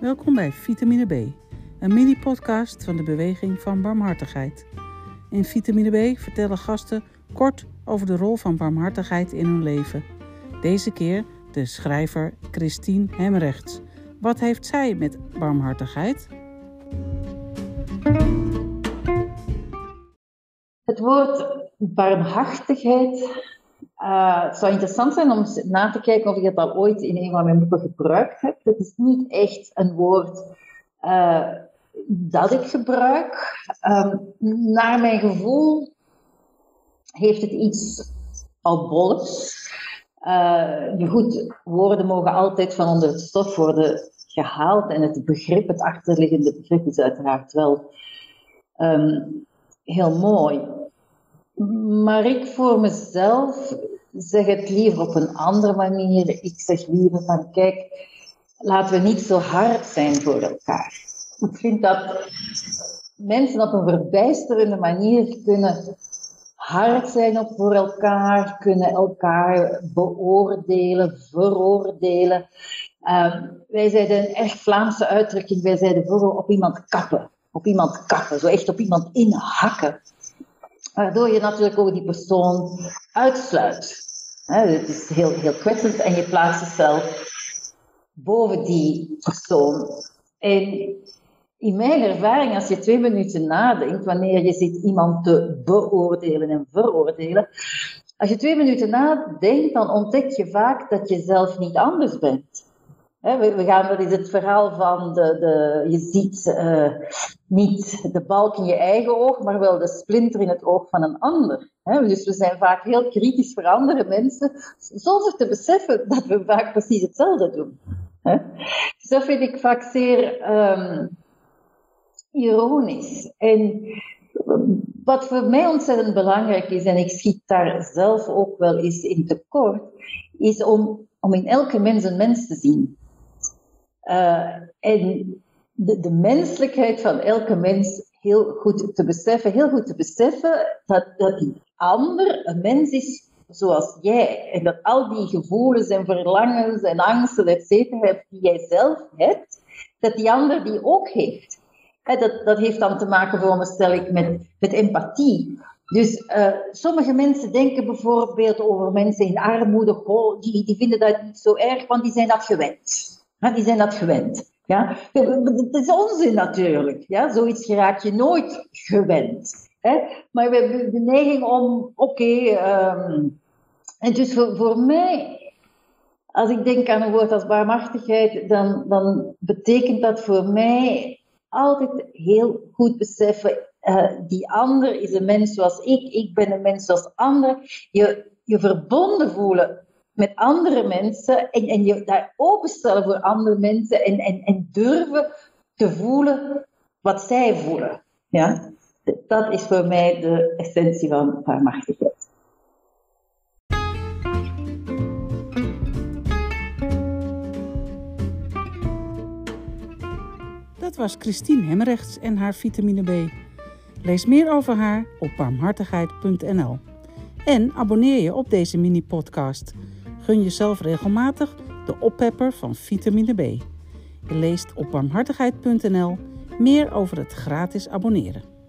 Welkom bij Vitamine B, een mini-podcast van de Beweging van Barmhartigheid. In Vitamine B vertellen gasten kort over de rol van barmhartigheid in hun leven. Deze keer de schrijver Christine Hemrechts. Wat heeft zij met barmhartigheid? Het woord barmhartigheid. Uh, het zou interessant zijn om na te kijken of ik het al ooit in een van mijn boeken gebruikt heb. Het is niet echt een woord uh, dat ik gebruik. Um, naar mijn gevoel heeft het iets albolligs. Uh, goed, woorden mogen altijd van onder het stof worden gehaald en het begrip, het achterliggende begrip is uiteraard wel um, heel mooi. Maar ik voor mezelf zeg het liever op een andere manier. Ik zeg liever van, kijk, laten we niet zo hard zijn voor elkaar. Ik vind dat mensen op een verbijsterende manier kunnen hard zijn op voor elkaar, kunnen elkaar beoordelen, veroordelen. Um, wij zeiden een echt Vlaamse uitdrukking, wij zeiden vooral op iemand kappen. Op iemand kappen, zo echt op iemand inhakken. Waardoor je natuurlijk ook die persoon uitsluit. Het is heel, heel kwetsend en je plaatst jezelf boven die persoon. En in mijn ervaring, als je twee minuten nadenkt, wanneer je zit iemand te beoordelen en veroordelen, als je twee minuten nadenkt, dan ontdek je vaak dat je zelf niet anders bent. We gaan, dat is het verhaal van de, de je ziet uh, niet de balk in je eigen oog, maar wel de splinter in het oog van een ander. Dus we zijn vaak heel kritisch voor andere mensen, zonder te beseffen dat we vaak precies hetzelfde doen. Dus dat vind ik vaak zeer um, ironisch. En wat voor mij ontzettend belangrijk is, en ik schiet daar zelf ook wel eens in tekort, is om, om in elke mens een mens te zien. Uh, en de, menselijkheid van elke mens heel goed te beseffen. Heel goed te beseffen dat, dat die ander een mens is zoals jij. En dat al die gevoelens en verlangens en angsten, et cetera, die jij zelf hebt, dat die ander die ook heeft. dat, dat heeft dan te maken, veronderstel ik, met, met empathie. Dus uh, sommige mensen denken bijvoorbeeld over mensen in armoede, die, die vinden dat niet zo erg, want die zijn dat gewend. Die zijn dat gewend. Ja? Het is onzin natuurlijk. Ja? Zoiets raak je nooit gewend. Hè? Maar we hebben de neiging om, oké, um, en dus voor, mij, als ik denk aan een woord als barmhartigheid, dan, dan betekent dat voor mij altijd heel goed beseffen, uh, die ander is een mens zoals ik, ik ben een mens zoals ander. Je, je verbonden voelen met andere mensen en, en je daar openstellen voor andere mensen en, en, en durven te voelen wat zij voelen. Ja? Dat is voor mij de essentie van barmhartigheid. Dat was Christine Hemrechts en haar vitamine B. Lees meer over haar op barmhartigheid.nl. En abonneer je op deze mini-podcast. Gun jezelf regelmatig de oppepper van vitamine B. Je leest op barmhartigheid.nl meer over het gratis abonneren.